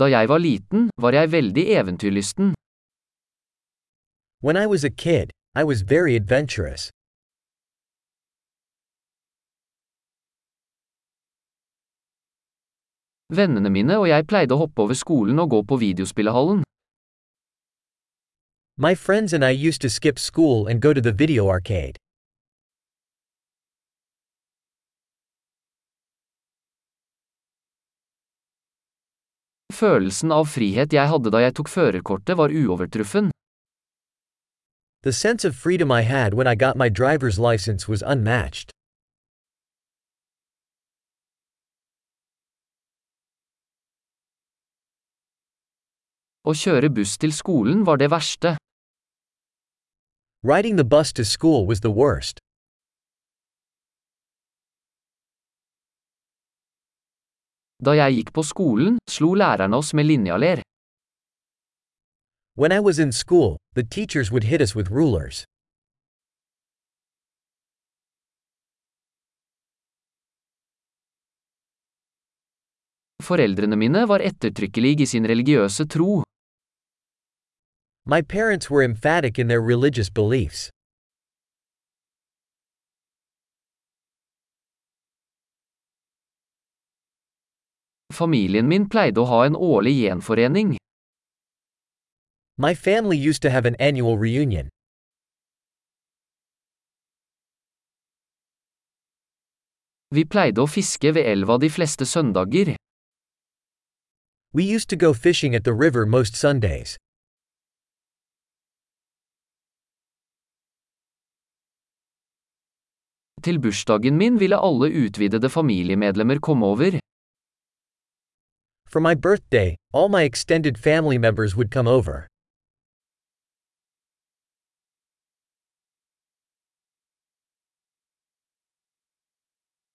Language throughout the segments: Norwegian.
Da jeg var liten, var jeg veldig eventyrlysten. When I was a kid, I was very adventurous. Vennene mine og jeg pleide å hoppe over skolen og gå på videospillehallen. My friends and I used to skip school and go to the video arcade. Følelsen av frihet jeg hadde da jeg tok førerkortet var uovertruffen. The sense of freedom I had when I got my driver's license was unmatched. Å kjøre buss til skolen var det verste. Riding the bus to school was the worst. Da jeg gikk på skolen, slo lærerne oss med linjaler. When I was in school, the teachers would hit us with rulers. Foreldrene mine var ettertrykkelige i sin religiøse tro. My parents were emphatic in their religious beliefs. Familien min pleide å ha en årlig gjenforening. My family used to have an annual reunion. Vi pleide å fiske ved elva de fleste søndager. We used to go fishing at the river most Sundays. Til bursdagen min ville alle utvidede familiemedlemmer komme over. For my birthday, all my extended family members would come over.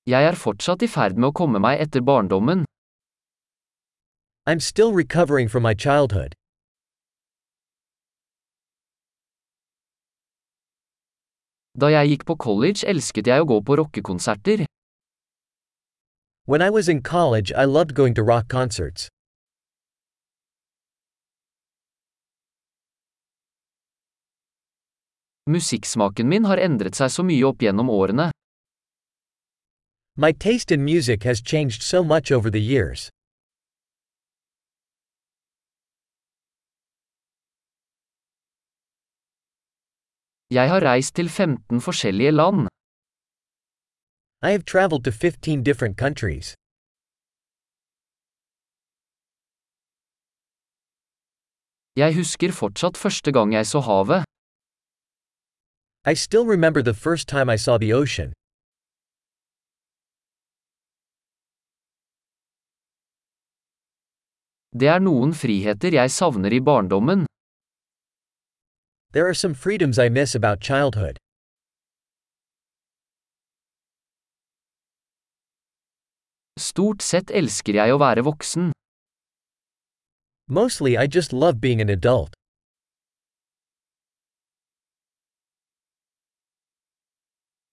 Jeg er fortsatt i ferd med å komme meg etter barndommen. I'm still recovering from my childhood. Da jeg gikk på college elsket jeg å gå på rockekonserter. When I was in college, I loved going to rock concerts. Musikksmaken min har endret seg så mye opp gjennom årene. My taste in music has changed so much over the years. Jeg har reist til 15 forskjellige land. I have traveled to 15 different countries. Jeg husker fortsatt første gang jeg så havet. I still remember the first time I saw the ocean. Det er noen friheter jeg savner i barndommen. There are some freedoms I miss about childhood. Stort sett elsker jeg å være voksen. Mostly, I just love being an adult.